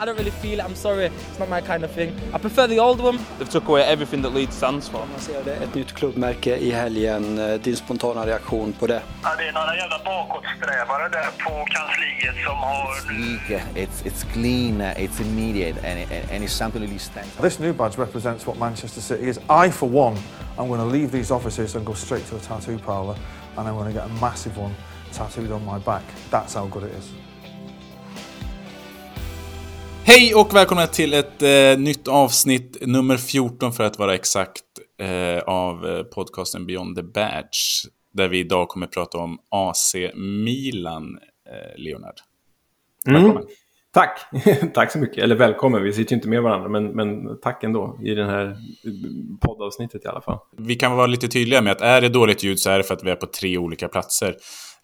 I don't really feel it. I'm sorry. It's not my kind of thing. I prefer the old one. They've took away everything that Leeds stands for. Man ser det, ett nytt klubbmärke i helgen. Eh, Din spontana reaktion på det? Ja, det är några jävla bakåtsträvare där på kansliet som har... League, it's it's clean, uh, it's immediate, and, it, and it's something that really stands. This new badge represents what Manchester City is. I, for one, I'm going to leave these offices and go straight to a tattoo parlour, and I'm going to get a massive one tattooed on my back. That's how good it is. Hej och välkomna till ett eh, nytt avsnitt, nummer 14 för att vara exakt, eh, av eh, podcasten Beyond the Badge. Där vi idag kommer att prata om AC Milan, eh, Leonard. Välkommen. Mm. Tack! tack så mycket. Eller välkommen, vi sitter ju inte med varandra, men, men tack ändå i det här poddavsnittet i alla fall. Vi kan vara lite tydliga med att är det dåligt ljud så är det för att vi är på tre olika platser.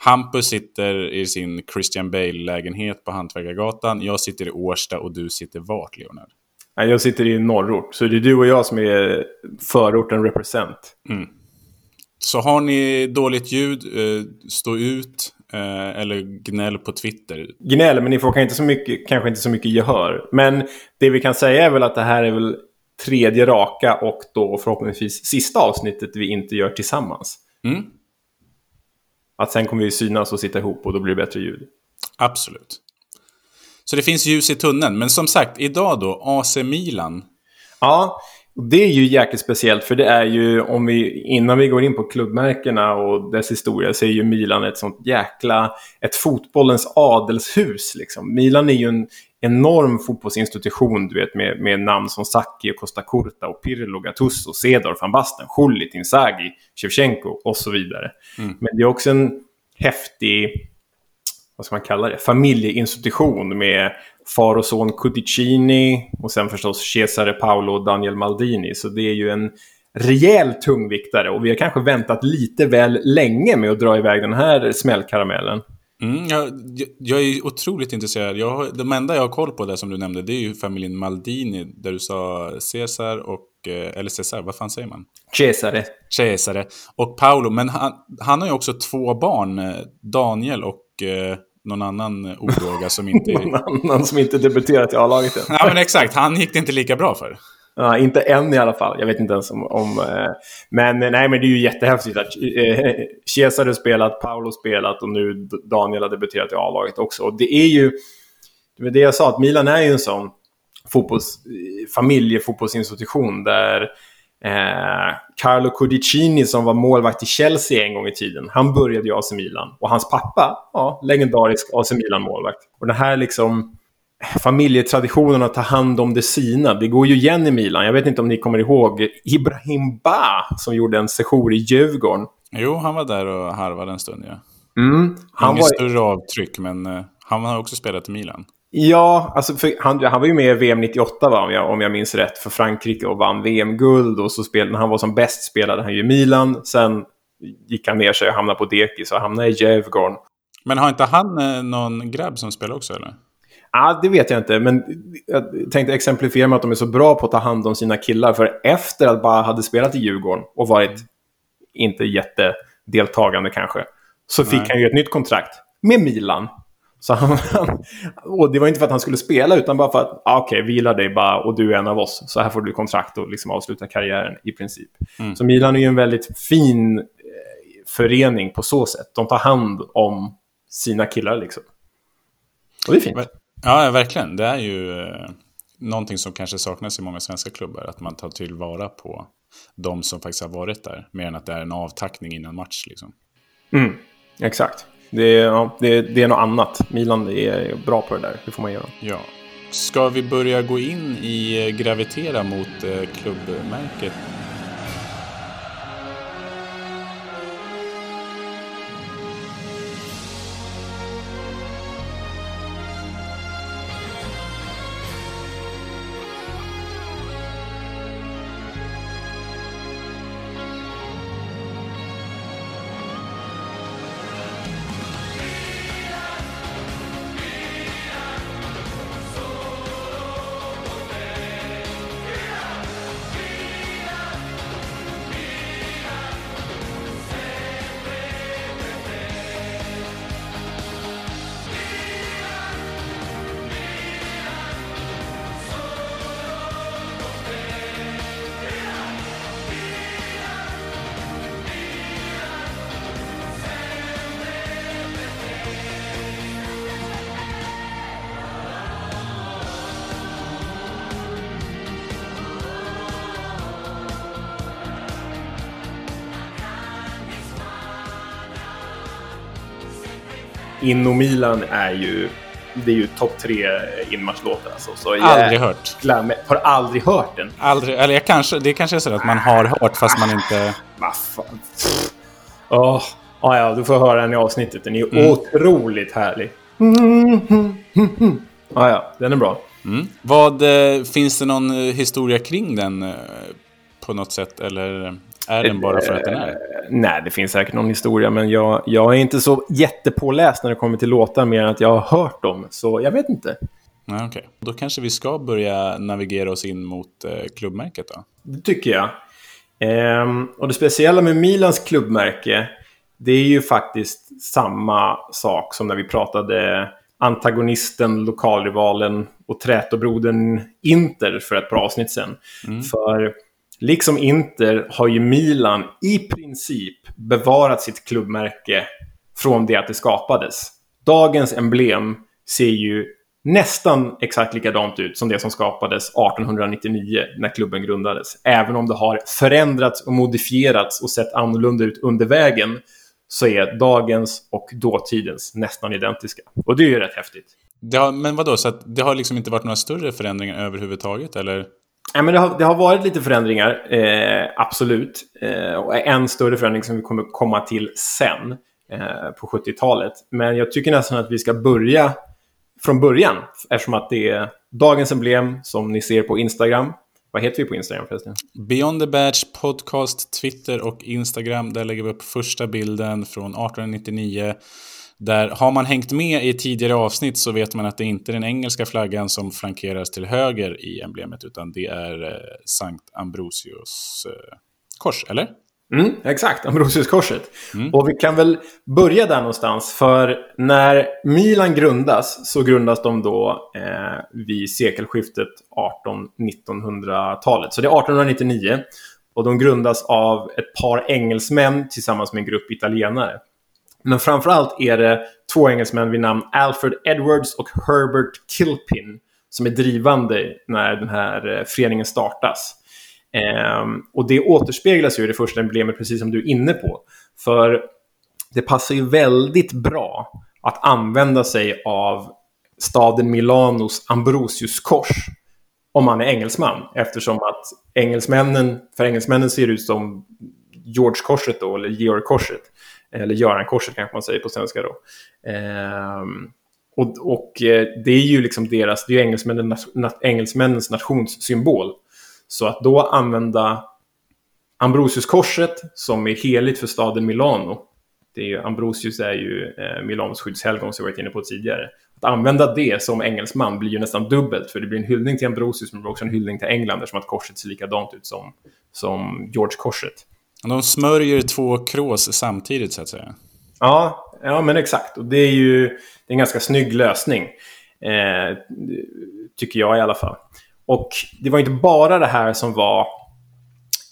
Hampus sitter i sin Christian Bale-lägenhet på Hantverkargatan. Jag sitter i Årsta och du sitter vart, Leonard? Jag sitter i norrort, så det är du och jag som är förorten represent. Så har ni dåligt ljud, eh, stå ut eh, eller gnäll på Twitter. Gnäll, men ni får kanske inte, så mycket, kanske inte så mycket gehör. Men det vi kan säga är väl att det här är väl tredje raka och då förhoppningsvis sista avsnittet vi inte gör tillsammans. Mm, Att sen kommer vi synas och sitta ihop och då blir det bättre ljud. absolut. Så det finns ljus i tunneln. Men som sagt, idag då, AC Milan. Ja, det är ju jäkligt speciellt för det är ju, om vi, innan vi går in på klubbmärkena och dess historia, så är ju Milan ett sånt jäkla, ett fotbollens adelshus liksom. Milan är ju en enorm fotbollsinstitution, du vet, med, med namn som Sacchi och Costa Curta och Pirlo, Gattuso, Cedor, van Basten, Schullit, Inzaghi, Shevchenko och så vidare. Men det är också en häftig vad ska man kalla det, familjeinstitution med far och son Cuticini och sen förstås Cesare Paolo och Daniel Maldini. Så det är ju en rejäl tungviktare och vi har kanske väntat lite väl länge med att dra iväg den här smällkaramellen. Mm, jag, jag- är otroligt intresserad. Jag de enda jag har koll på där som du nämnde, det är ju familjen Maldini, där du sa Cesar och... eh, Eller Cesar, vad fan säger man? Cesare. Cesare och Paolo. Men han, han har ju också två barn, eh, Daniel och eh, någon annan odåga som inte... Någon annan som inte debuterat i A-laget än. ja, men exakt. Han gick det inte lika bra för. Ja, inte än i alla fall. Jag vet inte ens om... om eh, men eh, nej, men det är ju jättehäftigt att eh, eh Cesare spelat, Paolo spelat och nu Daniel har debuterat i A-laget också. Och det är ju... Det var det jag sa, att Milan är ju en sån fotbolls, familjefotbollsinstitution där eh, Carlo Codicini, som var målvakt i Chelsea en gång i tiden, han började i AC Milan. Och hans pappa, ja, legendarisk AC Milan-målvakt. Och den här liksom familjetraditionen att ta hand om det sina. Det går ju igen i Milan. Jag vet inte om ni kommer ihåg Ibrahim Ba som gjorde en sejour i Djurgården. Jo, han var där och harvade en stund, ja. Mm. Han Inget var, större avtryck, men eh, han har också spelat i Milan. ja, alltså han, han var ju med i VM 98 va, om, jag, om jag minns rätt för Frankrike och vann VM-guld. Och så spelade, när han var som bäst spelade han ju i Milan. Sen gick han ner sig och hamnade på dekis och hamnade i Djurgården. Men har inte han eh, någon grabb som spelar också, eller? Ja, det vet jag inte, men jag tänkte exemplifiera med att de är så bra på att ta hand om sina killar. För efter att bara hade spelat i Djurgården och varit inte jättedeltagande kanske, så fick Nej. han ju ett nytt kontrakt med Milan. Så han, och det var inte för att han skulle spela, utan bara för att, ah, okej, vila dig bara och du är en av oss. Så här får du kontrakt och liksom avsluta karriären i princip. Så Milan är ju en väldigt fin eh, förening på så sätt. De tar hand om sina killar liksom. Och det är fint. Ja, verkligen. Det är ju eh, någonting som kanske saknas i många svenska klubbar. Att man tar tillvara på de som faktiskt har varit där. Mer än att det är en avtackning innan match. Liksom. Mm, exakt. Det är, ja, det, är, det är något annat. Milan är bra på det där. Det får man göra. Ja. Ska vi börja gå in i eh, gravitera mot eh, klubbmärket? Inno Milan är ju, det är ju topp tre inmarschlåtar. Alltså. Så jag Aldrig hört. Glam, har aldrig hört den. Aldrig, eller jag kanske, det kanske är så att man har hört fast man inte... Vad fan. Åh, ah, ja, du får höra den i avsnittet. Den är ju Mm. otroligt härlig. Ah, ja, den är bra. Mm. Vad, eh, finns det någon eh, historia kring den eh, på något sätt? Eller är den bara för att den är? Nej, det finns säkert någon historia, men jag, jag är inte så jättepåläst när det kommer till låtar mer än att jag har hört dem. Så jag vet inte. Nej, okej. Då kanske vi ska börja navigera oss in mot eh, klubbmärket då. Det tycker jag. Ehm, och det speciella med Milans klubbmärke, det är ju faktiskt samma sak som när vi pratade antagonisten, lokalrivalen och trätobrodern Inter för ett par avsnitt sedan. För liksom Inter har ju Milan i princip bevarat sitt klubbmärke från det att det skapades. Dagens emblem ser ju nästan exakt likadant ut som det som skapades 1899 när klubben grundades. Även om det har förändrats och modifierats och sett annorlunda ut under vägen så är dagens och dåtidens nästan identiska. Och det är ju rätt häftigt. Det har, men vadå, så att det har liksom inte varit några större förändringar överhuvudtaget? Eller? Ja, men det, har, det har varit lite förändringar, eh, absolut. Eh, och en större förändring som vi kommer komma till sen, eh, på 70-talet. Men jag tycker nästan att vi ska börja från början, eftersom att det är dagens emblem som ni ser på Instagram. Vad heter vi på Instagram förresten? Beyond the Badge podcast, Twitter och Instagram. Där lägger vi upp första bilden från 1899. Där har man hängt med i tidigare avsnitt så vet man att det inte är den engelska flaggan som flankeras till höger i emblemet, utan det är eh, Sankt Ambrosius eh, kors, eller? Mm, exakt, Ambrosiuskorset. Och vi kan väl börja där någonstans. För när Milan grundas så grundas de då eh, vid sekelskiftet 18-1900-talet. Så det är 1899. Och de grundas av ett par engelsmän tillsammans med en grupp italienare. Men framförallt är det två engelsmän vid namn Alfred Edwards och Herbert Kilpin som är drivande när den här eh, föreningen startas. Ehm, och det återspeglas ju i det första emblemet, precis som du är inne på. För det passar ju väldigt bra att använda sig av staden Milanos Ambrosiuskors om man är engelsman. Eftersom att engelsmännen, för engelsmännen ser det ut som George-korset då, eller Georg-korset. Eller Göran-korset kanske man säger på svenska då. Ehm, och, och eh, det är ju liksom deras, det är ju engelsmännens, engelsmännens nationssymbol. Så att då använda Ambrosiuskorset som är heligt för staden Milano. Det är ju, Ambrosius är ju eh, Milanos skyddshelgon som vi varit inne på tidigare. Att använda det som engelsman blir ju nästan dubbelt för det blir en hyllning till Ambrosius men det blir också en hyllning till England eftersom att korset ser likadant ut som, som George-korset. De smörjer två krås samtidigt så att säga. Ja, ja, men exakt. Och det är ju det är en ganska snygg lösning. Eh, tycker jag i alla fall. Och det var inte bara det här som var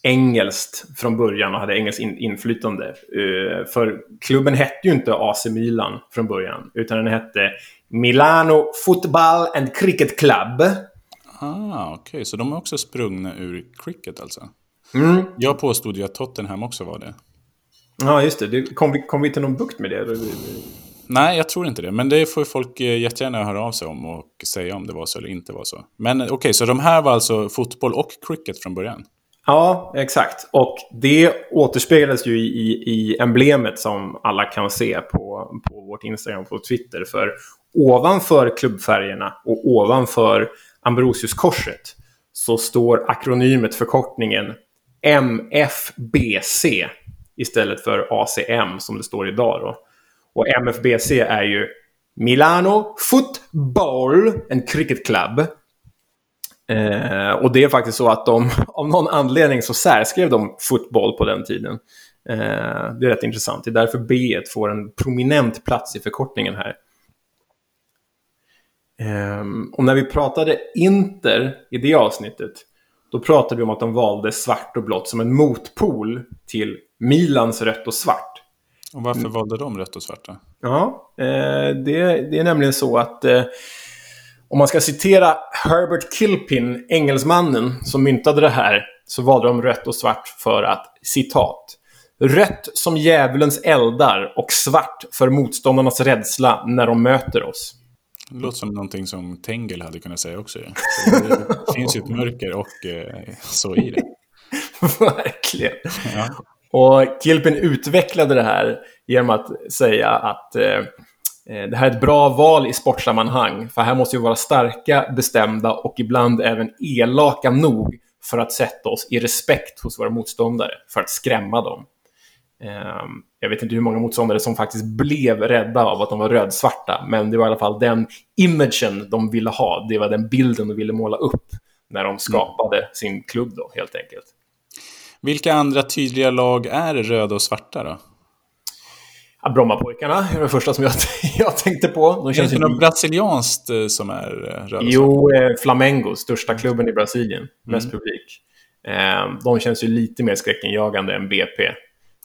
engelskt från början och hade engelskt in inflytande. Uh, för klubben hette ju inte AC Milan från början, utan den hette Milano Football and Cricket Club. Ah, okej. Okay. Så de är också sprungna ur cricket alltså? Mm. Jag påstod ju att Tottenham också var det. Ja, just det. det kom, vi, kom vi till någon bukt med det? Nej, jag tror inte det. Men det får folk jättegärna höra av sig om och säga om det var så eller inte var så. Men okej, okay, så de här var alltså fotboll och cricket från början? Ja, exakt. Och det återspeglas ju i, i emblemet som alla kan se på, på vårt Instagram och på Twitter. För ovanför klubbfärgerna och ovanför Ambrosiuskorset så står akronymet, förkortningen MFBC istället för ACM som det står idag. Då. Och MFBC är ju Milano Football en Cricket Club. Eh, och det är faktiskt så att de, av någon anledning så särskrev de fotboll på den tiden. Eh, det är rätt intressant. Det är därför B får en prominent plats i förkortningen här. Eh, och när vi pratade Inter i det avsnittet, då pratade vi om att de valde svart och blått som en motpol till Milans rött och svart. Och varför mm. valde de rött och svart då? Ja, det, det är nämligen så att om man ska citera Herbert Kilpin, engelsmannen som myntade det här, så valde de rött och svart för att, citat, Rött som djävulens eldar och svart för motståndarnas rädsla när de möter oss. Det låter som någonting som Tengel hade kunnat säga också. Så det finns ju ett mörker och eh, så i det. Verkligen. Ja. Och Kilpin utvecklade det här genom att säga att eh, eh, det här är ett bra val i sportsammanhang. För här måste vi vara starka, bestämda och ibland även elaka nog för att sätta oss i respekt hos våra motståndare, för att skrämma dem. Ehm, Jag vet inte hur många motståndare som faktiskt blev rädda av att de var rödsvarta, men det var i alla fall den imagen de ville ha. Det var den bilden de ville måla upp när de skapade sin klubb då, helt enkelt. Vilka andra tydliga lag är röda och svarta då? Ja, Brommapojkarna är det första som jag, jag tänkte på. De Är det känns inte något brasilianskt eh, som är eh, röda och? Jo, eh, Flamengo, största klubben i Brasilien, mest publik. Eh, de känns ju lite mer skräckinjagande än BP.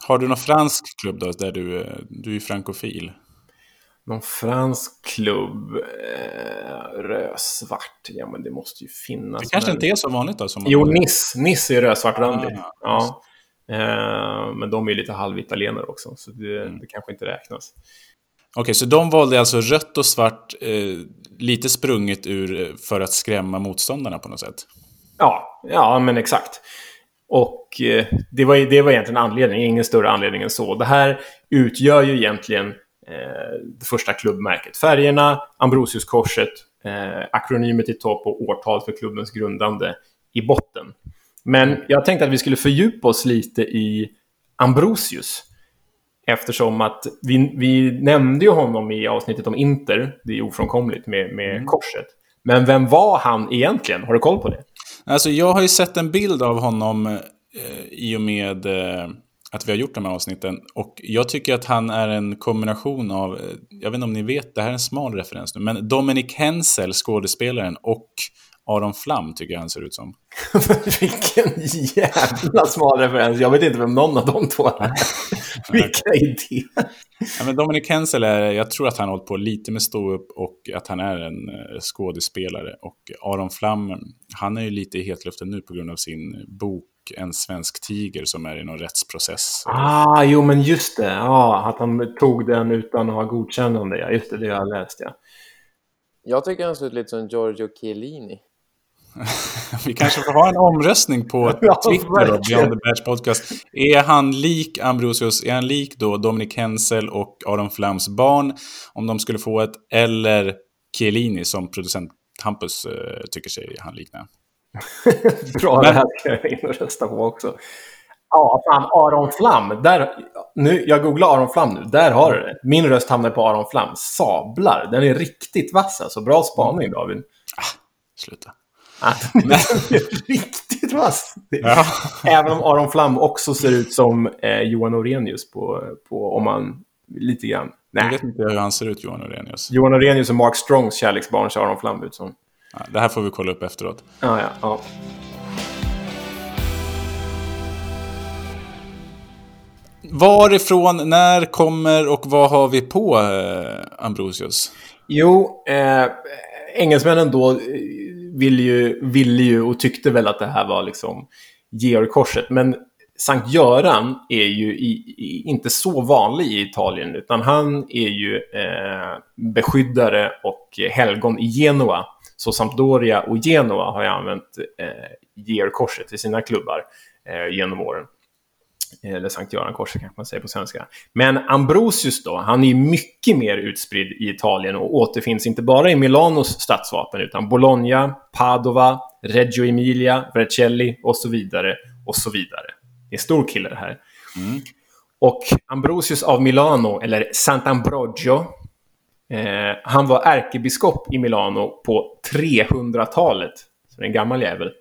Har du någon fransk klubb då, där du, du är frankofil? Någon fransk klubb, eh, rödsvart, ja men det måste ju finnas. Det kanske men- inte är så vanligt då? Som Jo, Nice. Nice är rödsvartrandig. Ah, ja. Eh, men de är ju lite halvitalienare också, så det, Mm. det kanske inte räknas. Okej, så de valde alltså rött och svart eh, lite sprunget ur eh, för att skrämma motståndarna på något sätt? Ja, ja men exakt. Och eh, det, var, det var egentligen anledningen, ingen större anledning än så. Det här utgör ju egentligen eh, det första klubbmärket. Färgerna, Ambrosiuskorset, eh, akronymet i topp och årtal för klubbens grundande i botten. Men jag tänkte att vi skulle fördjupa oss lite i Ambrosius. Eftersom att vi, vi nämnde ju honom i avsnittet om Inter, det är ofrånkomligt med, med korset. Men vem var han egentligen? Har du koll på det? Alltså, jag har ju sett en bild av honom eh, i och med eh, att vi har gjort de här avsnitten. Och jag tycker att han är en kombination av, eh, jag vet inte om ni vet, det här är en smal referens nu, men Dominic Hensel, skådespelaren, och Aron Flam tycker jag han ser ut som. Vilken jävla smal referens. Jag vet inte vem någon av de två är. Vilka idéer. Ja, men Dominic Hensel är, jag tror att han har hållit på lite med stå-upp och att han är en eh, skådespelare. Och Aron Flam, han är ju lite i hetluften nu på grund av sin bok En svensk tiger som är i någon rättsprocess. Ah, jo men just det. Ja, att han tog den utan att ha godkännande. Ja, just det, det har jag läst, ja. Jag tycker han ser ut lite som Giorgio Chiellini. Vi kanske får ha en omröstning på Twitter då. Beyond the Badge Podcast. Är han lik Ambrosius, är han lik då Dominic Hensel och Aron Flams barn? Om de skulle få ett, eller Chiellini som producent Hampus eh, tycker sig han likna. Bra, det här ska jag in och rösta på också. Ja, fan, Aron Flam. Där, nu, jag googlar Aron Flam nu. Där har du det. Min röst hamnar på Aron Flam. Sablar. Den är riktigt vass alltså. Bra spaning, David. Sluta. Ah, Den är riktigt vass. Ja. Även om Aron Flam också ser ut som eh, Johan Orenius på, på, om man lite grann. Jag Nej, vet inte hur han ser ut, Johan Orenius. Johan Orenius och Mark Strongs kärleksbarn ser Aron Flam ut som. Ja, det här får vi kolla upp efteråt. Ja, ja, ja. Varifrån, när kommer och vad har vi på eh, Ambrosius? Jo, eh, engelsmännen då eh, ville ju, ville ju och tyckte väl att det här var liksom Georgkorset. Men Sankt Göran är ju i, i, inte så vanlig i Italien, utan han är ju eh, beskyddare och helgon i Genua. Så Sampdoria och Genua har ju använt eh, Georgkorset i sina klubbar eh, genom åren. Eller Sankt Göran-korset kanske man säger på svenska. Men Ambrosius då, han är mycket mer utspridd i Italien och återfinns inte bara i Milanos stadsvapen utan Bologna, Padova, Reggio Emilia, Vercelli och så vidare och så vidare. Det är en stor kille det här. Och Ambrosius av Milano, eller Sant'Ambrogio, eh, han var ärkebiskop i Milano på 300-talet. Så det är en gammal jävel.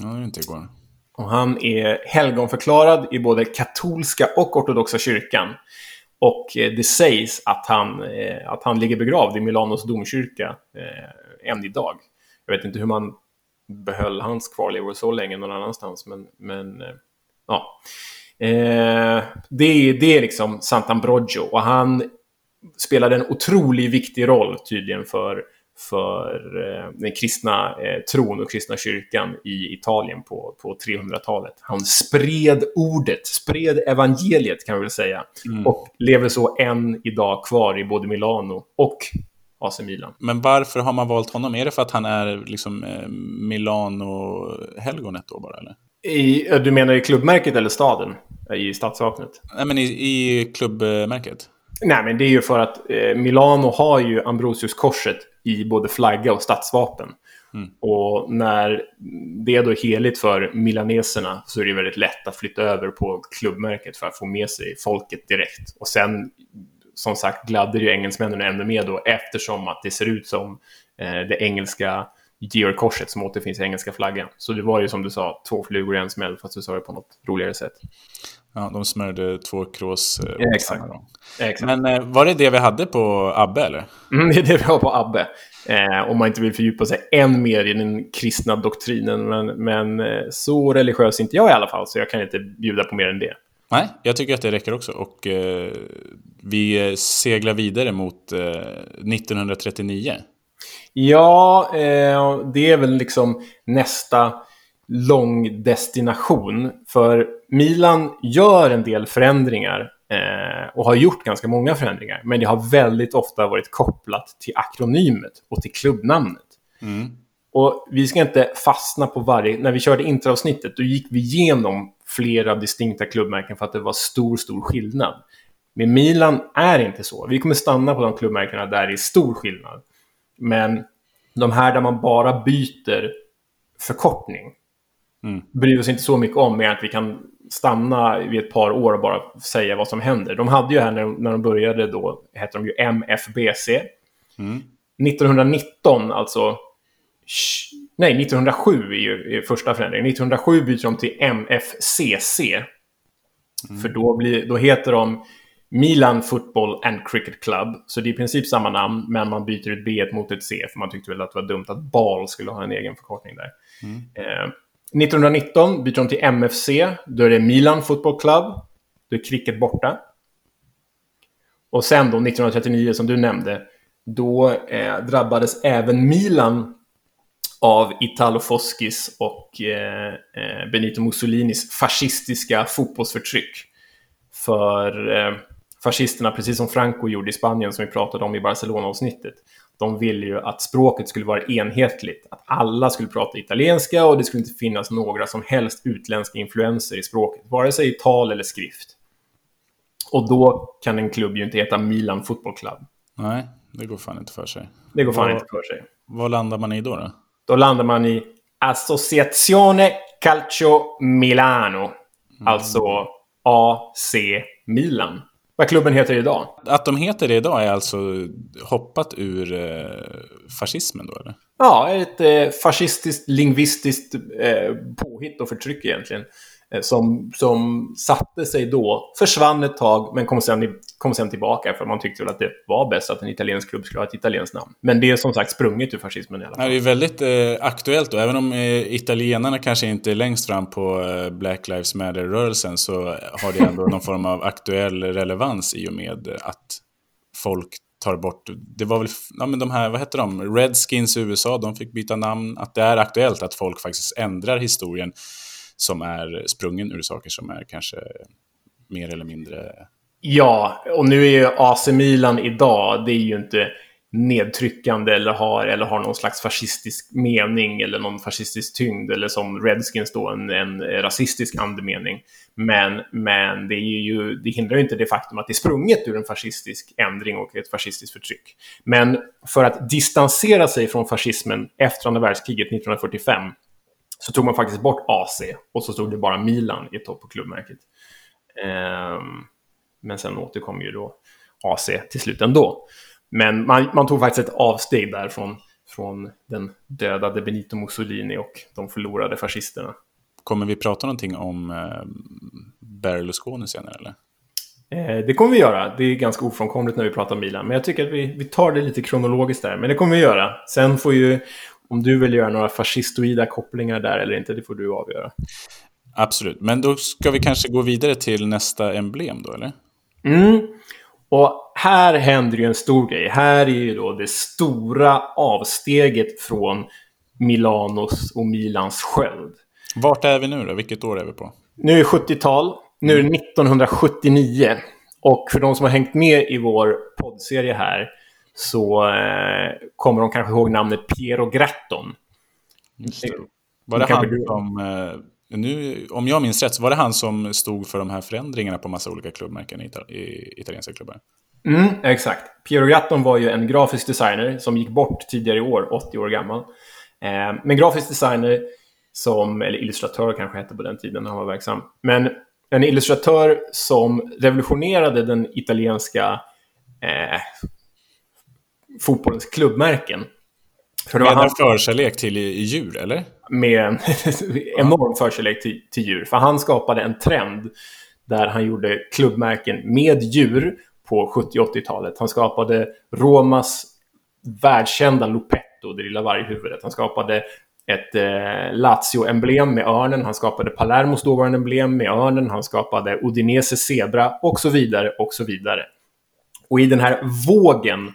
Ja, det är inte igår. Och han är helgonförklarad i både katolska och ortodoxa kyrkan. Och eh, det sägs att han, eh, att han ligger begravd i Milanos domkyrka eh, än idag. Jag vet inte hur man behöll hans kvarlevor så länge någon annanstans, men, men ja. Eh, det, är, det är liksom Sant'Ambrogio och han spelade en otroligt viktig roll tydligen för, för eh, den kristna eh, tron och kristna kyrkan i Italien på, på 300-talet. Han spred ordet, spred evangeliet kan vi väl säga. Mm. Och lever så än idag kvar i både Milano och AC Milan. Men varför har man valt honom? Är det för att han är liksom eh, Milano-helgonet då bara, eller? I, du menar i klubbmärket eller staden? I stadsvapnet? Nej, men i, i klubbmärket. Nej, men det är ju för att eh, Milano har ju Ambrosius-korset i både flagga och stadsvapen. Mm. Och när det är då heligt för milaneserna så är det väldigt lätt att flytta över på klubbmärket för att få med sig folket direkt. Och sen, som sagt, gladde ju engelsmännen ännu mer då eftersom att det ser ut som eh, det engelska Georg-korset som återfinns i engelska flaggan. Så det var ju som du sa, två flugor i en smäll, fast du sa det på något roligare sätt. Ja, de smörjde två krås. Eh, exakt. Exakt. Men eh, var det det vi hade på Abbe, eller? Mm, det är det vi har på Abbe. Eh, om man inte vill fördjupa sig än mer i den kristna doktrinen. Men, men eh, så religiös är inte jag i alla fall, så jag kan inte bjuda på mer än det. Nej, jag tycker att det räcker också. Och eh, vi eh, seglar vidare mot eh, 1939. Ja, det är väl liksom nästa lång destination. För Milan gör en del förändringar eh, och har gjort ganska många förändringar. Men det har väldigt ofta varit kopplat till akronymet och till klubbnamnet. Mm. Och vi ska inte fastna på varje... När vi körde introavsnittet, då gick vi igenom flera distinkta klubbmärken för att det var stor, stor skillnad. Men Milan är inte så. Vi kommer stanna på de klubbmärkena där det är stor skillnad. Men de här där man bara byter förkortning Mm. bryr oss inte så mycket om med att vi kan stanna vid ett par år och bara säga vad som händer. De hade ju här när de, när de började då, hette de ju MFBC. Mm. 1919, alltså... Nej, 1907 är ju är första förändringen. 1907 byter de till MFCC. För då, blir, då heter de Milan Football and Cricket Club. Så det är i princip samma namn, men man byter ett B mot ett C. För man tyckte väl att det var dumt att BAL skulle ha en egen förkortning där. Eh, 1919 byter de till MFC. Då är det Milan Football Club. Då är cricket borta. Och sen då 1939 som du nämnde, då eh, drabbades även Milan av Italo Foskis och eh, eh, Benito Mussolinis fascistiska fotbollsförtryck. För eh, fascisterna, precis som Franco gjorde i Spanien som vi pratade om i Barcelona-avsnittet, de ville ju att språket skulle vara enhetligt. Att alla skulle prata italienska och det skulle inte finnas några som helst utländska influenser i språket, vare sig i tal eller skrift. Och då kan en klubb ju inte heta Milan Football Club. Nej, det går fan inte för sig. Det går fan Vad- inte för sig. Vad landar man i då? då? Då landar man i Associazione Calcio Milano. Alltså AC Milan. Vad klubben heter idag. Att de heter det idag är alltså hoppat ur eh, fascismen då, eller? Ja, ett eh, fascistiskt, lingvistiskt eh, påhitt och förtryck egentligen. Eh, som, som satte sig då, försvann ett tag, men kom sen, kom sen tillbaka för man tyckte väl att det var bäst att en italiensk klubb skulle ha ett italienskt namn. Men det är som sagt sprunget ur fascismen i alla fall. det är väldigt eh, aktuellt då. Även om eh, italienarna kanske inte är längst fram på eh, Black Lives Matter-rörelsen så har det ändå någon form av aktuell relevans i och med att folk tar bort, det var väl, ja men de här, vad heter de, Redskins i USA, de fick byta namn. Att det är aktuellt att folk faktiskt ändrar historien som är sprungen ur saker som är kanske mer eller mindre Ja, och nu är ju AC Milan idag, det är ju inte nedtryckande eller har, eller har någon slags fascistisk mening eller någon fascistisk tyngd eller som Redskins då en, en rasistisk andemening. Men, men det, är ju, det hindrar ju inte det faktum att det är sprunget ur en fascistisk ändring och ett fascistiskt förtryck. Men för att distansera sig från fascismen efter andra världskriget 1945 så tog man faktiskt bort AC och så stod det bara Milan i topp på klubbmärket. Ehm, men sen återkom ju då AC till slut ändå. Men man, man tog faktiskt ett avsteg där från, från den dödade Benito Mussolini och de förlorade fascisterna. Kommer vi prata någonting om eh, Berlusconi senare eller? Eh, det kommer vi göra. Det är ganska ofrånkomligt när vi pratar Milan. Men jag tycker att vi, vi tar det lite kronologiskt där. Men det kommer vi göra. Sen får ju, om du vill göra några fascistoida kopplingar där eller inte, det får du avgöra. Absolut, men då ska vi kanske gå vidare till nästa emblem då eller? Mm. Och här händer ju en stor grej. Här är ju då det stora avsteget från Milanos och Milans sköld. Vart är vi nu då? Vilket år är vi på? Nu är det 70-tal. Nu är det 1979. Och för de som har hängt med i vår poddserie här så eh, kommer de kanske ihåg namnet Piero Gratton. Just det. Var det han som, eh, nu, om jag minns rätt, så var det han som stod för de här förändringarna på massa olika klubbmärken i, Ital i italienska klubbar? Mm, exakt. Piero Gratton var ju en grafisk designer som gick bort tidigare i år, 80 år gammal. Eh, men grafisk designer som, eller illustratör kanske hette på den tiden han var verksam. Men en illustratör som revolutionerade den italienska eh, fotbollens klubbmärken. För det var han... förkärlek till djur, eller? Med en enorm förkärlek till, till djur. För han skapade en trend där han gjorde klubbmärken med djur på 70 80-talet. Han skapade Romas världskända Lupetto, det lilla varghuvudet. Han skapade ett eh, Lazio-emblem med örnen. Han skapade Palermos dåvarande emblem med örnen. Han skapade Udinese zebra och så vidare och så vidare. Och i den här vågen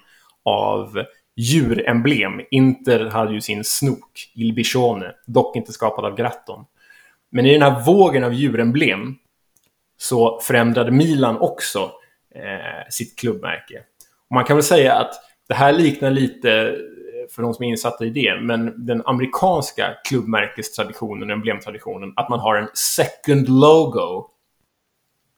av djuremblem, Inter hade ju sin snok, Il Bichone, dock inte skapad av Gratton. Men i den här vågen av djuremblem så förändrade Milan också eh, sitt klubbmärke. Och man kan väl säga att det här liknar lite eh, för de som är insatta i det, men den amerikanska klubbmärkestraditionen, emblemtraditionen, att man har en second logo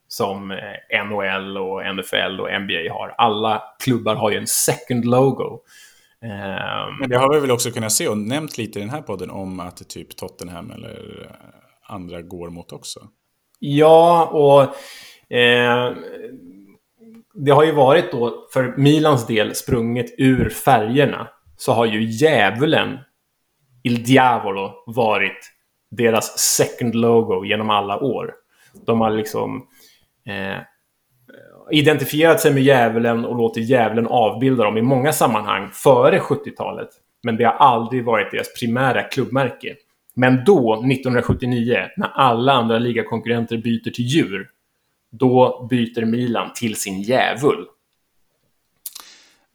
som eh, NHL och NFL och NBA har. Alla klubbar har ju en second logo. Um, men det har vi väl också kunnat se och nämnt lite i den här podden om att typ Tottenham eller eh, andra går mot också. Ja, och eh, det har ju varit då för Milans del sprunget ur färgerna så har ju djävulen, Il Diavolo, varit deras second logo genom alla år. De har liksom eh, identifierat sig med djävulen och låtit djävulen avbilda dem i många sammanhang före 70-talet. Men det har aldrig varit deras primära klubbmärke. Men då, 1979, när alla andra ligakonkurrenter byter till djur, då byter Milan till sin djävul.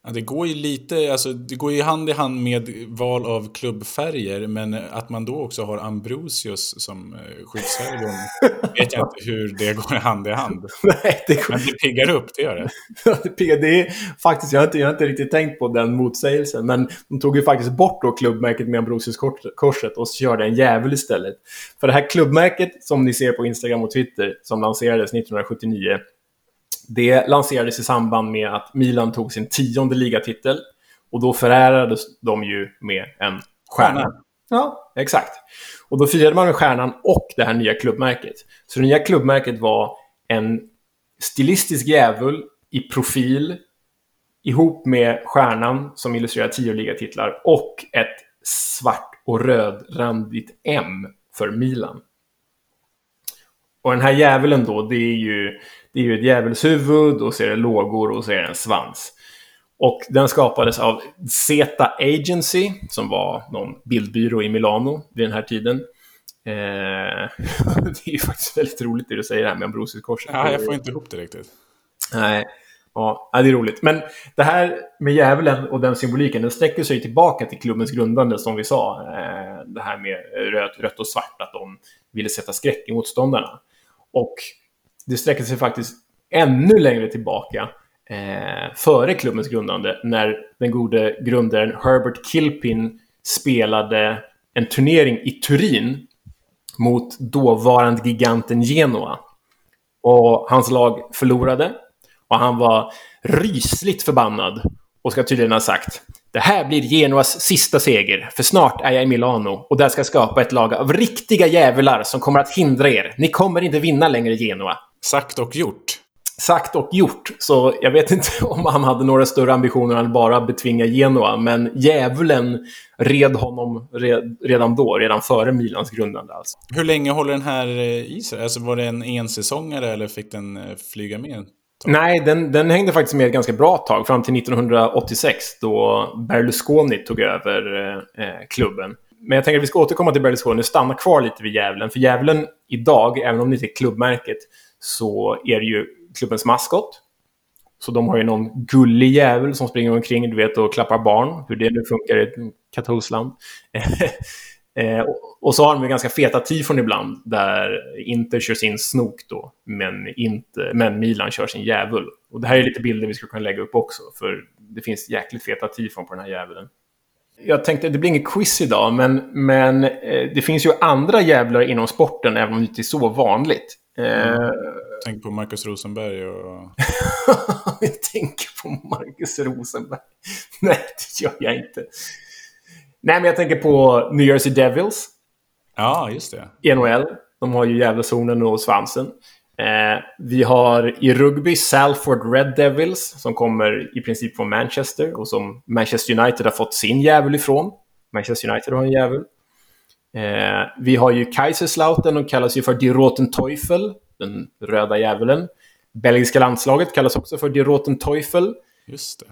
Ja, det går ju lite, alltså det går ju hand i hand med val av klubbfärger, men att man då också har Ambrosius som eh, skyddshelgon vet jag inte hur det går hand i hand. Nej, det går... Men det piggar upp, det gör det. det, piggar, det är faktiskt, jag har, inte, jag har inte riktigt tänkt på den motsägelsen, men de tog ju faktiskt bort då klubbmärket med Ambrosius-korset och körde en djävul istället. För det här klubbmärket som ni ser på Instagram och Twitter, som lanserades 1979, det lanserades i samband med att Milan tog sin tionde ligatitel. Och då förärades de ju med en stjärna. Ja, exakt. Och då firade man med stjärnan och det här nya klubbmärket. Så det nya klubbmärket var en stilistisk djävul i profil ihop med stjärnan som illustrerar tio ligatitlar och ett svart och rödrandigt M för Milan. Och den här djävulen då, det är ju det är ju ett djävulshuvud och så är det lågor och så är det en svans. Och den skapades av Zeta Agency, som var någon bildbyrå i Milano vid den här tiden. Eh, det är ju faktiskt väldigt roligt det du säger här med Ambrosiuskorset. Ja, jag får inte ihop det riktigt. Nej, ja, det är roligt. Men det här med djävulen och den symboliken, den sträcker sig tillbaka till klubbens grundande, som vi sa. Eh, det här med rött, rött och svart, att de ville sätta skräck i motståndarna. Och det sträcker sig faktiskt ännu längre tillbaka eh, före klubbens grundande när den gode grundaren Herbert Kilpin spelade en turnering i Turin mot dåvarande giganten Genoa. Och hans lag förlorade och han var rysligt förbannad och ska tydligen ha sagt det här blir Genoas sista seger, för snart är jag i Milano och där ska jag skapa ett lag av riktiga djävular som kommer att hindra er. Ni kommer inte vinna längre Genoa. Sagt och gjort. Sagt och gjort. Så jag vet inte om han hade några större ambitioner än att bara betvinga Genoa, men djävulen red honom redan då, redan före Milans grundande. Alltså. Hur länge håller den här eh, i sig? Alltså var det en ensäsongare eller fick den eh, flyga med? Nej, den, den hängde faktiskt med ett ganska bra tag, fram till 1986 då Berlusconi tog över eh, eh, klubben. Men jag tänker att vi ska återkomma till Berlusconi och stanna kvar lite vid djävulen. För djävulen idag, även om det inte är klubbmärket, så är det ju klubbens maskot Så de har ju någon gullig jävel som springer omkring du vet, och klappar barn. Hur det nu funkar i ett katolskt land. Eh, och- och så har de ju ganska feta tifon ibland där Inter kör sin snok då, men, inte, men Milan kör sin djävul. Och det här är lite bilder vi skulle kunna lägga upp också, för det finns jäkligt feta tifon på den här djävulen. Jag tänkte, det blir inget quiz idag, men, men eh, det finns ju andra jävlar inom sporten, även om det inte är så vanligt. Eh, Tänk på Marcus Rosenberg och... jag tänker på Marcus Rosenberg. Nej, det gör jag inte. Nej, men jag tänker på New Jersey Devils Ja, just det. i NHL. De har ju djävulshornen och svansen. Eh, vi har i rugby Salford Red Devils som kommer i princip från Manchester och som Manchester United har fått sin djävul ifrån. Manchester United har en djävul. Eh, vi har ju Kaiserslautern och kallas ju för Die Roten Teufel, den röda djävulen. Belgiska landslaget kallas också för Die Roten Teufel. Just det.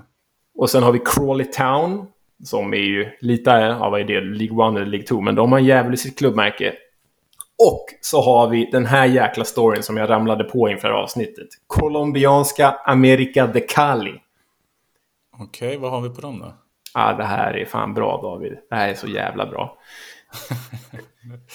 Och sen har vi Crawley Town, som är ju lite, ja vad är det, League 1 eller League 2, men de har en djävul i sitt klubbmärke. Och så har vi den här jäkla storyn som jag ramlade på inför avsnittet. Colombianska America de Cali. Okej, vad har vi på dem då? Ja, det här är fan bra David. Det här är så jävla bra.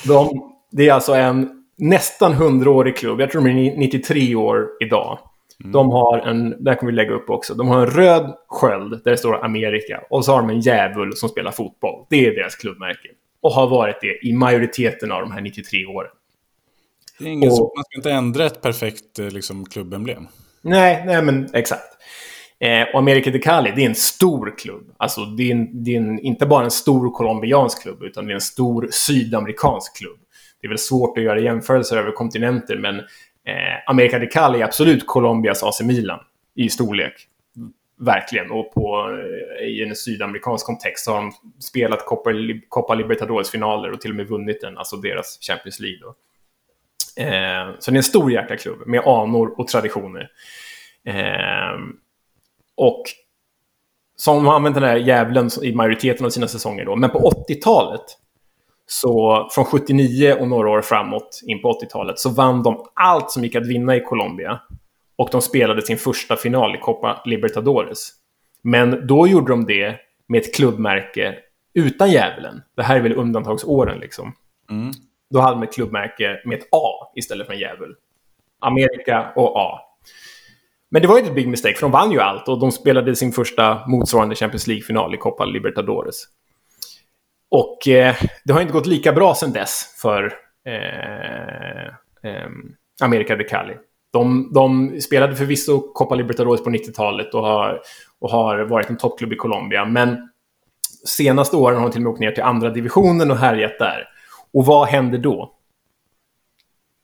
De, det är alltså en nästan 100-årig klubb. Jag tror de är 93 år idag. De har en, där kommer vi lägga upp också, de har en röd sköld där det står Amerika. Och så har de en djävul som spelar fotboll. Det är deras klubbmärke. Och har varit det i majoriteten av de här 93 åren. Det är ingen Och- som, man ska inte ändra ett perfekt eh, liksom, klubbemblem. Nej, nej men exakt. Eh, och America de Cali, det är en stor klubb. Alltså, det är, en, det är en, inte bara en stor colombiansk klubb, utan det är en stor sydamerikansk klubb. Det är väl svårt att göra jämförelser över kontinenter, men eh, America de Cali är absolut Colombias AC Milan i storlek. Verkligen. Och på, eh, i en sydamerikansk kontext så har de spelat Copa, Copa Libertadores-finaler och till och med vunnit den, alltså deras Champions League. Då. Eh, så det är en stor jäkla klubb med anor och traditioner. Eh, och som har använt den här djävulen i majoriteten av sina säsonger. Då. Men på 80-talet, så från 79 och några år framåt in på 80-talet, så vann de allt som gick att vinna i Colombia. Och de spelade sin första final i Copa Libertadores. Men då gjorde de det med ett klubbmärke utan djävulen. Det här är väl undantagsåren liksom. Mm. Då hade de ett klubbmärke med ett A istället för en djävul. Amerika och A. Men det var ju ett big mistake, för de vann ju allt och de spelade sin första motsvarande Champions League-final i Copa Libertadores. Och eh, det har inte gått lika bra sedan dess för eh, eh, America de Cali. De, de spelade förvisso Copa Libertadores på 90-talet och har, och har varit en toppklubb i Colombia, men senaste åren har de till och med åkt ner till andra divisionen och härjat där. Och vad händer då?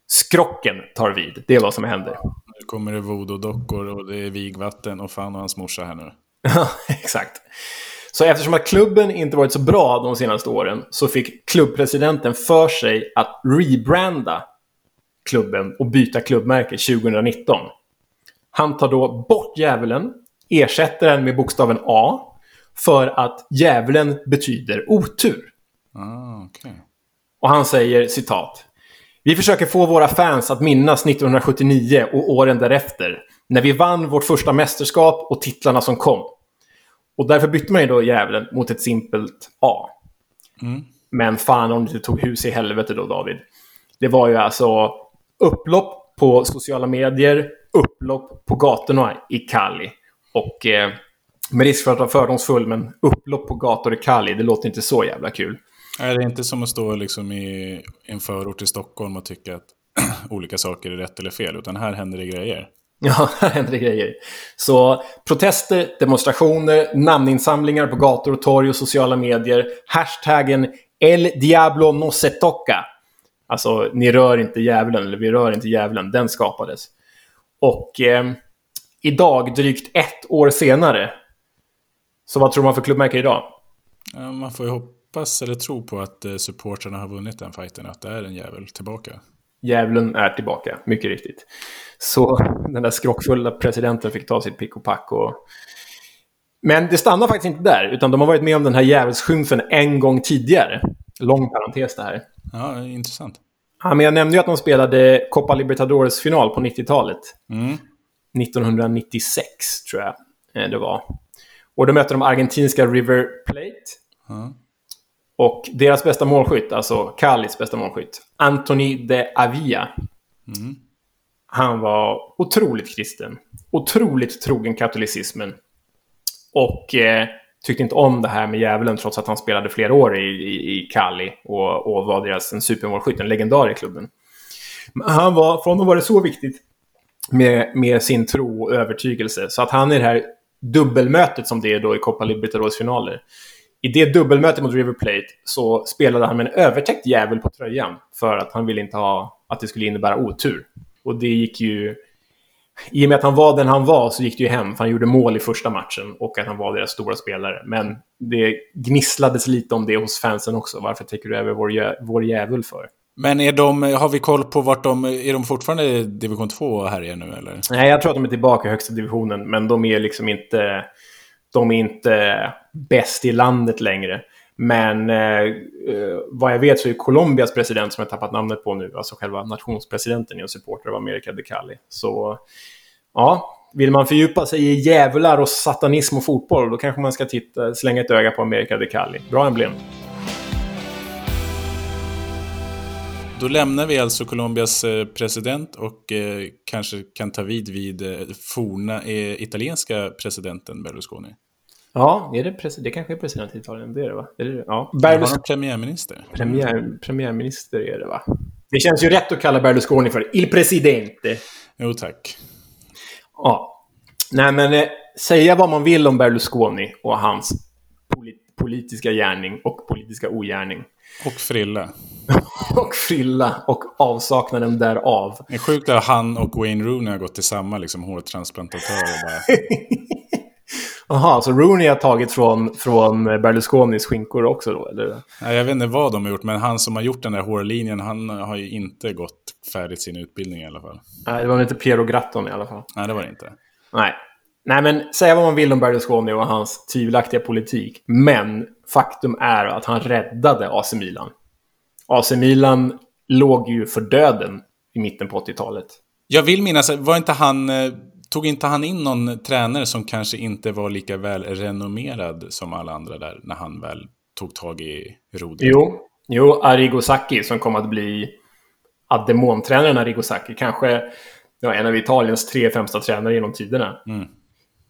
Skrocken tar vid. Det är vad som händer. Nu kommer det voodoo-dockor och det är vigvatten och fan och hans morsa här nu. Ja, exakt. Så eftersom att klubben inte varit så bra de senaste åren så fick klubbpresidenten för sig att rebranda klubben och byta klubbmärke 2019. Han tar då bort djävulen, ersätter den med bokstaven A för att djävulen betyder otur. Ah, okej. Och han säger citat. Vi försöker få våra fans att minnas 1979 och åren därefter. När vi vann vårt första mästerskap och titlarna som kom. Och därför bytte man ju då djävulen mot ett simpelt A. Men fan om det tog hus i helvete då, David. Det var ju alltså upplopp på sociala medier, upplopp på gatorna i Cali. Och eh, med risk för att vara fördomsfull, men upplopp på gator i Cali, det låter inte så jävla kul. Är det inte som att stå liksom i en förort i Stockholm och tycka att olika saker är rätt eller fel, utan här händer det grejer. Ja, här händer det grejer. Så protester, demonstrationer, namninsamlingar på gator och torg och sociala medier. Hashtaggen El Diablo no se toca. Alltså, ni rör inte djävulen, eller vi rör inte djävulen. Den skapades. Och eh, idag, drygt ett år senare, så vad tror man för klubbmärke idag? Man får ju hoppas eller tro på att eh, supportrarna har vunnit den fighten, att det är en jävel tillbaka. Djävulen är tillbaka, mycket riktigt. Så den där skrockfulla presidenten fick ta sitt pick och pack. Och... Men det stannar faktiskt inte där, utan de har varit med om den här djävulsskymfen en gång tidigare. Lång parentes det här. Ja, intressant. Ja, men jag nämnde ju att de spelade Copa Libertadores-final på 90-talet. Mm. 1996, tror jag eh, det var. Och då mötte de argentinska River Plate. Och deras bästa målskytt, alltså Calis bästa målskytt, Anthony de Avia. Han var otroligt kristen. Otroligt trogen katolicismen. Och eh, tyckte inte om det här med djävulen trots att han spelade flera år i, i, i Cali och, och var deras en supermålskytt, en legendar i klubben. Men han var, för honom var det så viktigt med, med sin tro och övertygelse så att han i det här dubbelmötet som det är då i Copa Libertadores finaler. I det dubbelmötet mot River Plate så spelade han med en övertäckt djävul på tröjan för att han ville inte ha att det skulle innebära otur. Och det gick ju... I och med att han var den han var så gick det ju hem, för han gjorde mål i första matchen och att han var deras stora spelare. Men det gnisslades lite om det hos fansen också. Varför täcker du över vår, jä- vår djävul för? Men är de, har vi koll på vart de... Är de fortfarande i division 2 här igen nu eller? Nej, jag tror att de är tillbaka i högsta divisionen, men de är liksom inte... De är inte bäst i landet längre. Men eh, eh, vad jag vet så är Colombias president, som jag tappat namnet på nu, alltså själva nationspresidenten, är en supporter av America de Cali. Så ja, vill man fördjupa sig i djävular och satanism och fotboll, då kanske man ska titta, slänga ett öga på America de Cali. Bra emblem. Då lämnar vi alltså Colombias eh, president och eh, kanske kan ta vid vid eh, forna eh, italienska presidenten Berlusconi. Ja, är det, pres- det kanske är president i Italien, det är det va? Är det, ja. Har Berlus- de premiärminister? premiär, premiärminister är det va? Det känns ju rätt att kalla Berlusconi för Il Presidente. Jo tack. Ja. Nej, men eh, säga vad man vill om Berlusconi och hans poli- politiska gärning och politiska ogärning. Och Frilla. Och frilla och avsaknaden därav. Det är sjukt att han och Wayne Rooney har gått till samma liksom, hårtransplantatör och bara... Jaha, så Rooney har tagit från, från Berlusconis skinkor också då? Eller? Nej, jag vet inte vad de har gjort, men han som har gjort den där hårlinjen, han har ju inte gått färdigt sin utbildning i alla fall. Nej, det var inte Piero Gratton i alla fall. Nej, det var det inte. Nej. Nej, men säga vad man vill om Berlusconi och hans tvivelaktiga politik. Men faktum är att han räddade AC Milan. AC Milan låg ju för döden i mitten på 80-talet. Jag vill minnas, var inte han... Tog inte han in någon tränare som kanske inte var lika väl renommerad som alla andra där när han väl tog tag i rodret? Jo, jo Arrigo Sacchi som kom att bli ja, demontränaren Arrigo Sacchi. Kanske ja, en av Italiens tre främsta tränare genom tiderna. Mm.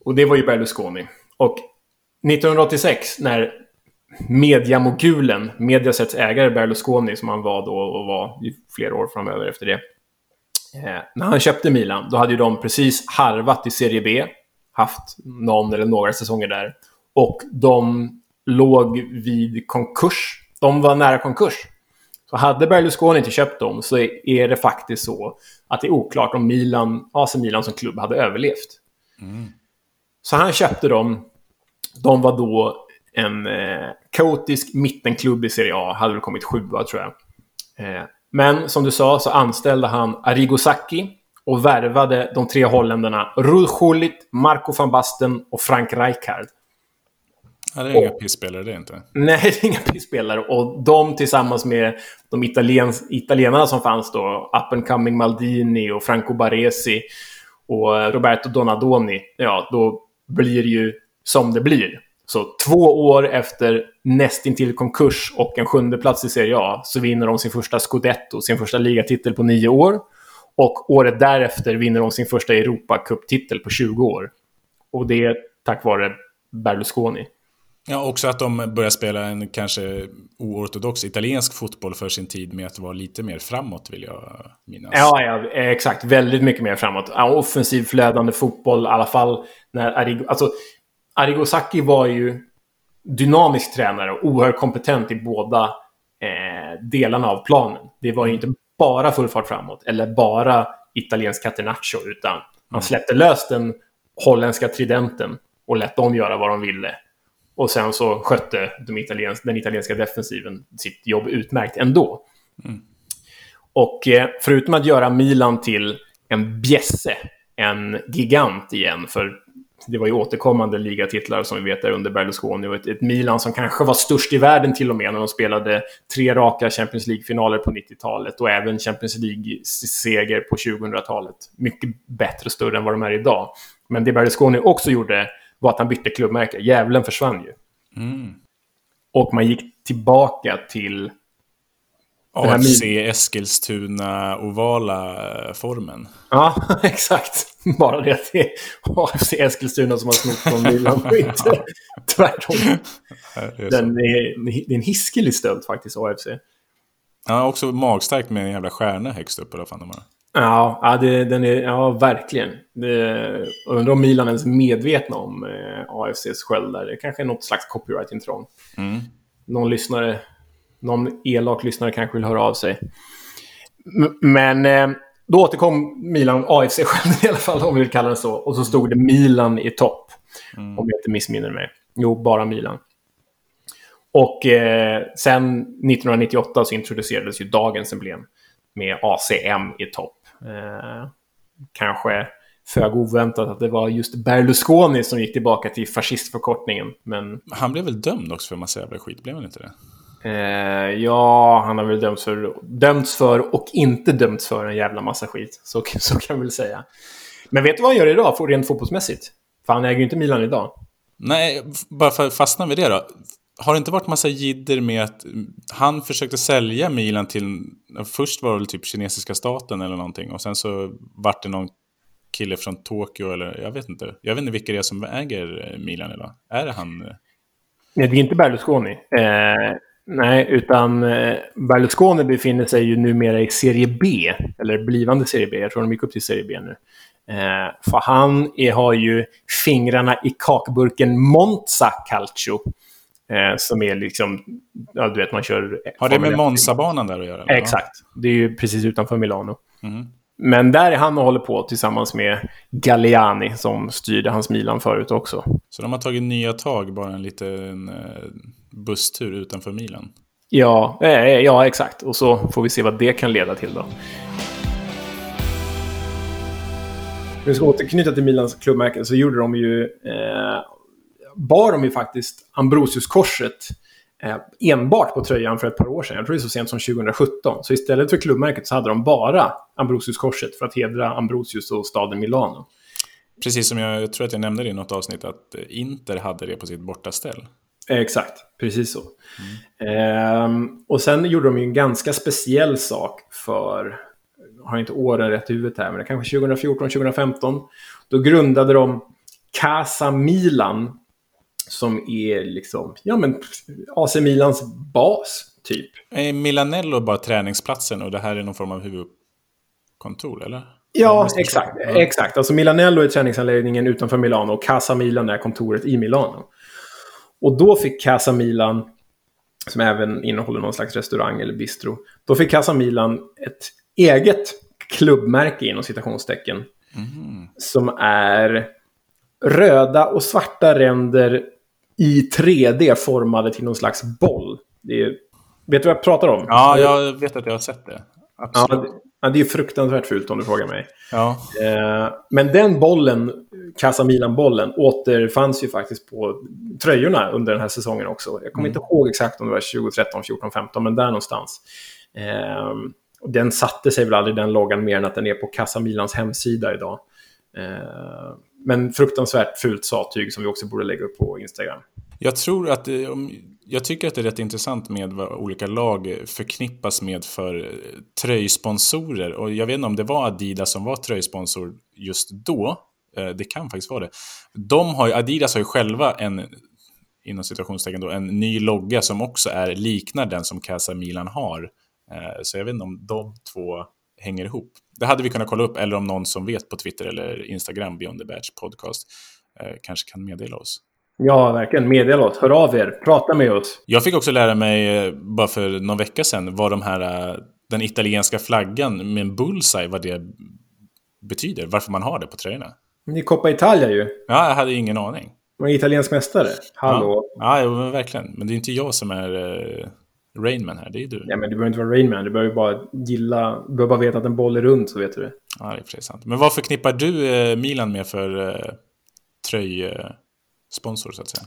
Och det var ju Berlusconi. Och 1986 när mediamogulen, Mediasets ägare Berlusconi, som han var då och var i flera år framöver efter det. Eh, när han köpte Milan, då hade ju de precis harvat i Serie B. Haft någon eller några säsonger där. Och de låg vid konkurs. De var nära konkurs. Så hade Berlusconi inte köpt dem så är det faktiskt så att det är oklart om Milan, AC Milan som klubb hade överlevt. Så han köpte dem. De var då en eh, kaotisk mittenklubb i Serie A. Hade väl kommit sjua, tror jag. Eh, men som du sa så anställde han Arrigo Sacchi och värvade de tre holländarna Ruud Gullit, Marco van Basten och Frank Rijkaard. Ja, det är inga pisspelare det är inte. Nej, det är inga pisspelare. Och de tillsammans med de italiens, italienarna som fanns då, up and coming Maldini och Franco Baresi och Roberto Donadoni, ja, då blir det ju som det blir. Så två år efter nästintill konkurs och en sjunde plats i Serie A så vinner de sin första scudetto, sin första ligatitel på nio år. Och året därefter vinner de sin första Europacup-titel på 20 år. Och det är tack vare Berlusconi. Ja, också att de börjar spela en kanske oortodox italiensk fotboll för sin tid med att vara lite mer framåt vill jag minnas. Ja, ja, exakt. Väldigt mycket mer framåt. Offensiv, flödande fotboll, i alla fall när Arrigo... Alltså, Arrigo Sacchi var ju dynamisk tränare och oerhört kompetent i båda eh, delarna av planen. Det var ju inte bara full fart framåt eller bara italiensk catenaccio, utan han släppte lös den holländska tridenten och lät dem göra vad de ville. Och sen så skötte de italiens den italienska defensiven sitt jobb utmärkt ändå. Och eh, förutom att göra Milan till en bjässe, en gigant igen, för det var ju återkommande ligatitlar som vi vet där under Berlusconi och ett, ett Milan som kanske var störst i världen till och med när de spelade tre raka Champions League-finaler på 90-talet och även Champions League-seger på 2000-talet. Mycket bättre större än vad de är idag. Men det Berlusconi också gjorde var att han bytte klubbmärke. Djävulen försvann ju. Mm. Och man gick tillbaka till... AFC Eskilstuna-ovala formen. Ja, exakt. Bara det att det är AFC Eskilstuna som har snott från Milan och inte tvärtom. Det är. Den är, det är en hiskelig stöld faktiskt, AFC. Ja, också magstarkt med en jävla stjärna högst upp. Eller vad fan de har. Ja, ja, det, den är, ja verkligen. Det, undrar om Milan ens är medvetna om eh, AFCs sköld där. Det kanske är något slags copyright-intrång. Mm. Någon lyssnare, någon elak lyssnare kanske vill höra av sig. Men eh, då återkom Milan, AFC själv i alla fall, om vi vill kalla det så. Och så stod det Milan i topp. Om jag inte missminner mig. Jo, bara Milan. Och eh, sen 1998 så introducerades ju dagens emblem med ACM i topp. Eh, kanske föga oväntat att det var just Berlusconi som gick tillbaka till fascistförkortningen. Men Han blev väl dömd också för en massa jävla skit, blev han inte det? Eh, ja, han har väl dömts för, dömts för och inte dömts för en jävla massa skit. Så, så kan vi väl säga. Men vet du vad han gör idag, för rent fotbollsmässigt? För han äger ju inte Milan idag. Nej, bara för att fastna vid det då. Har det inte varit massa jidder med att han försökte sälja Milan till... Först var det väl typ kinesiska staten eller någonting och sen så vart det någon kille från Tokyo eller jag vet inte. Jag vet inte vilka det är som äger eh, Milan idag. Är det han? eh? Nej, det är inte Berlusconi. Eh, nej, utan eh, Berlusconi befinner sig ju numera i Serie B, eller blivande Serie B. Jag tror de gick upp till Serie B nu. Eh, för han är, har ju fingrarna i kakburken Monza Calcio. Eh, som är liksom, ja du vet man kör... Har det med Formel 1. Monza-banan där att göra? eller? Exakt. Det är ju precis utanför Milano. Mhm. Men där är han och håller på tillsammans med Galliani som styrde hans Milan förut också. Så de har tagit nya tag, bara en liten eh, busstur utanför Milan. Ja, eh, ja, exakt. Och så får vi se vad det kan leda till då. Vi ska återknyta till Milans klubbmärke så gjorde de ju... Eh, bar de ju faktiskt Ambrosiuskorset eh, enbart på tröjan för ett par år sedan. Jag tror det är så sent som 2017. Så istället för klubbmärket så hade de bara Ambrosiuskorset för att hedra Ambrosius och staden Milano. Precis som jag, jag tror att jag nämnde det i något avsnitt att eh, Inter hade det på sitt bortaställ. Eh, Exakt, precis så. Ehm, och sen gjorde de ju en ganska speciell sak för, har inte åren rätt i huvudet här, men det kanske 2014, 2015. Då grundade de Casa Milan, som är liksom, ja men AC Milans bas, typ. Är Milanello bara träningsplatsen och det här är någon form av huvudkontor, eller? Ja, exakt. exakt. Alltså Milanello är träningsanläggningen utanför Milano och Casa Milan är kontoret i Milano. Och då fick Casa Milan, som även innehåller någon slags restaurang eller bistro, då fick Casa Milan ett eget klubbmärke inom citationstecken. Som är röda och svarta ränder i 3D formade till någon slags boll. Är, vet du vad jag pratar om? Ja, jag vet att jag har sett det. Ja, Absolut. det, ja, det är fruktansvärt fult om du frågar mig. Ja. Eh, men den bollen, Casa Milan-bollen, återfanns ju faktiskt på tröjorna under den här säsongen också. Jag kommer inte ihåg exakt om det var 2013, 14, 15, men där någonstans. Eh, den satte sig väl aldrig den loggan mer än att den är på Casa Milans hemsida idag. Eh, men fruktansvärt fult sattyg som vi också borde lägga upp på Instagram. Jag tror att om- jag tycker att det är rätt intressant med vad olika lag förknippas med för tröjsponsorer. Och jag vet inte om det var Adidas som var tröjsponsor just då. Eh, det kan faktiskt vara det. De har Adidas har ju själva en, inom situationstecken då, en ny logga som också är, liknar den som Casa Milan har. Eh, så jag vet inte om de två hänger ihop. Det hade vi kunnat kolla upp, eller om någon som vet på Twitter eller Instagram, Beyond the Badge podcast, eh, kanske kan meddela oss. Ja, verkligen. Meddela oss. Hör av er. Prata med oss. Jag fick också lära mig, eh, bara för någon vecka sedan, vad de här, eh, den italienska flaggan med en bullseye, vad det betyder. Varför man har det på tröjorna. Ni Coppa Italia ju. Ja, jag hade ingen aning. Är italiensk mästare. Hallå. Ja, ja men verkligen. Men det är inte jag som är uh, Rainman här, det är du. Ja, men du behöver inte vara Rainman. Du behöver bara gilla... Du behöver bara veta att en boll är rund så vet du det. Ja, det är sig sant. Men vad förknippar du eh, Milan med för uh, tröjsponsor så att säga?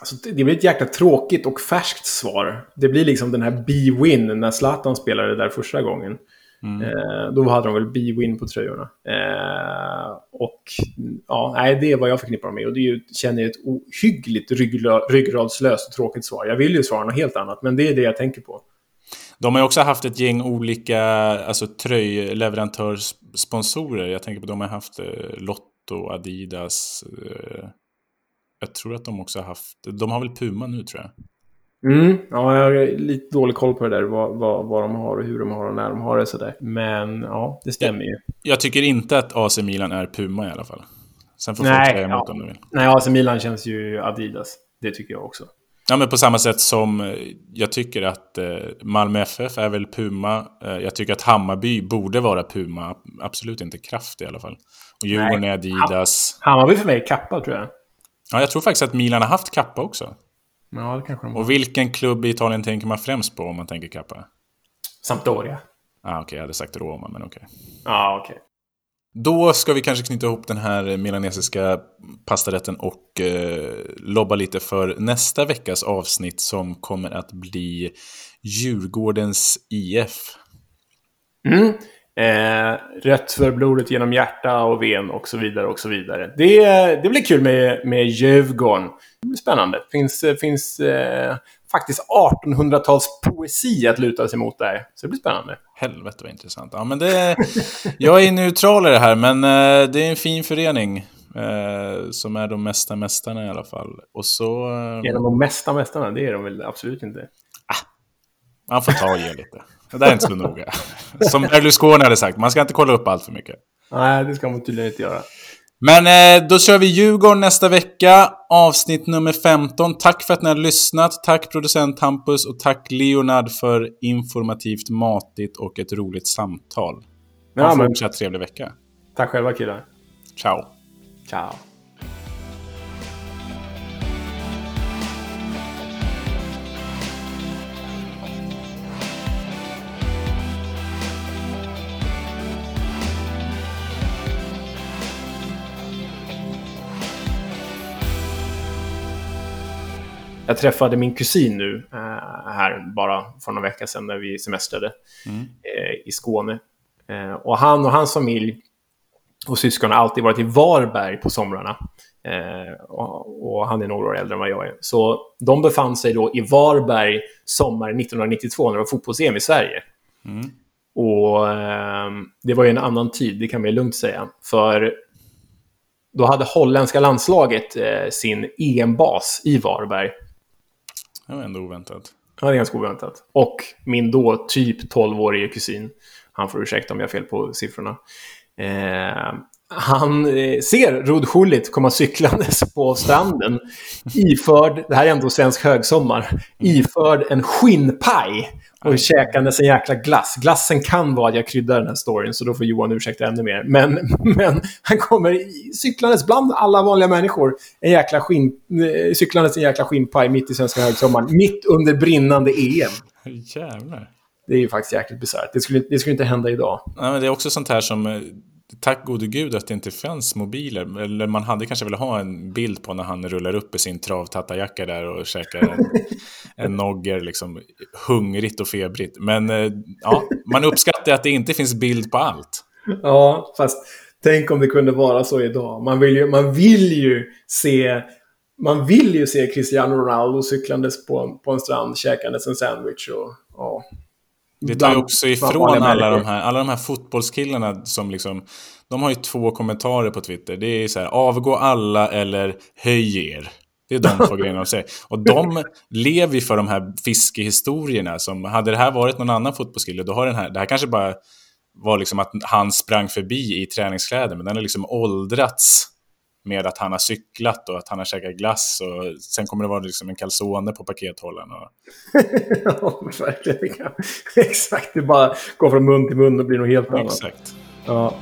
Alltså, det blir ett jäkla tråkigt och färskt svar. Det blir liksom den här B-win när Zlatan spelade där första gången. Mm. Eh, då hade de väl B-win på tröjorna. Eh, och ja, nej, det är vad jag förknippar dem med. Och det är ju, känner jag ett ohyggligt ryggradslöst och tråkigt svar. Jag vill ju svara något helt annat, men det är det jag tänker på. De har ju också haft ett gäng olika alltså, tröjleverantörssponsorer. Jag tänker på de har haft eh, Lotto, Adidas. Eh, jag tror att de också har haft... De har väl Puma nu tror jag. Mm, ja, jag har lite dålig koll på det där, vad, vad, vad de har och hur de har och när de har det sådär. Men ja, det stämmer ju. Jag tycker inte att AC Milan är Puma i alla fall. Sen får Nej, folk säga emot ja. om de vill. Nej, AC Milan känns ju Adidas. Det tycker jag också. Ja, men på samma sätt som eh, jag tycker att eh, Malmö FF är väl Puma. Eh, jag tycker att Hammarby borde vara Puma. Absolut inte Kraft i alla fall. Och Djurgården är Adidas. Hammarby för mig är Kappa, tror jag. Ja, jag tror faktiskt att Milan har haft Kappa också. Ja, det kanske de har. Och vilken klubb i Italien tänker man främst på om man tänker Kappa? Sampdoria. Ah, okej, jag hade sagt Roma, men okej. Ja, okej. Då ska vi kanske knyta ihop den här eh, milanesiska pastarätten och eh, lobba lite för nästa veckas avsnitt som kommer att bli Djurgårdens IF. Mm. Eh, rött för blodet genom hjärta och ven och så vidare och så vidare. Det, eh, det blir kul med, med Djurgården. Det blir spännande. Finns, eh, finns eh, faktiskt 1800-tals poesi att luta sig mot där. Så det blir spännande. Helvete vad intressant. Ja, men det, jag är neutral i det här, men eh, det är en fin förening. Eh, som är de mesta mästarna i alla fall. Och så... Eh, Är de de mesta mästarna? Det är de väl absolut inte. man får ta och ge lite. Det där är inte så noga. Som Berlusconi hade sagt, man ska inte kolla upp allt för mycket. Nej, det ska man tydligen inte göra. Men eh, då kör vi Djurgården nästa vecka. Avsnitt nummer 15. Tack för att ni har lyssnat. Tack producent Hampus och tack Leonard för informativt, matigt och ett roligt samtal. Ha Ja, en men- fortsatt trevlig vecka. Tack själva killar. Ciao. Ciao. Jag träffade min kusin nu eh, här bara för några veckor sedan när vi semestrade eh, i Skåne. Eh, och han och hans familj och syskon har alltid varit i Varberg på somrarna. Och, han är några år äldre än vad jag är. Så de befann sig då i Varberg sommar 1992 när det var fotbolls-EM i Sverige. Och eh, det var ju en annan tid, det kan man lugnt säga. För då hade holländska landslaget eh, sin EM-bas i Varberg. Det var ändå oväntat. Ja, det är ganska oväntat. Och min då typ 12-årige kusin, han får ursäkta om jag har fel på siffrorna, eh, han eh, ser Rud Schullit komma cyklandes på stranden iförd, det här är ändå svensk högsommar, iförd en skinnpaj och käkandes en jäkla glass. Glassen kan vara att jag kryddar den här storyn, så då får Johan ursäkta ännu mer. Men, men han kommer cyklandes bland alla vanliga människor, en jäkla skinn, eh, cyklandes en jäkla skinnpaj mitt i svenska högsommaren, mitt under brinnande EM. Jävlar. Det är ju faktiskt jäkligt bisarrt. Det skulle, det skulle inte hända idag. Ja, men det är också sånt här som... Tack gode gud att det inte fanns mobiler. Eller man hade kanske velat ha en bild på när han rullar upp i sin travtattajacka där och käkar en, en nogger liksom hungrigt och febrigt. Men eh, ja, man uppskattar att det inte finns bild på allt. Ja, fast tänk om det kunde vara så idag. Man vill ju, man vill ju se... Man vill ju se Cristiano Ronaldo cyklandes på, en- på en strand, käkandes en sandwich och... Ja. Det tar ju också ifrån alla de, här, alla de här fotbollskillarna som liksom... De har ju två kommentarer på Twitter. Det är så här, avgå alla eller höj er. Det är de två grejerna de säger. Och de lever ju för de här fiskehistorierna. Som, hade det här varit någon annan fotbollskille, då har den här... Det här kanske bara var liksom att han sprang förbi i träningskläder, men den har liksom åldrats med att han har cyklat och att han har käkat glass och sen kommer det vara liksom en calzone på pakethållaren. Och... ja, verkligen. Exakt, det bara går från mun till mun och blir något helt annat. Exakt. Ja.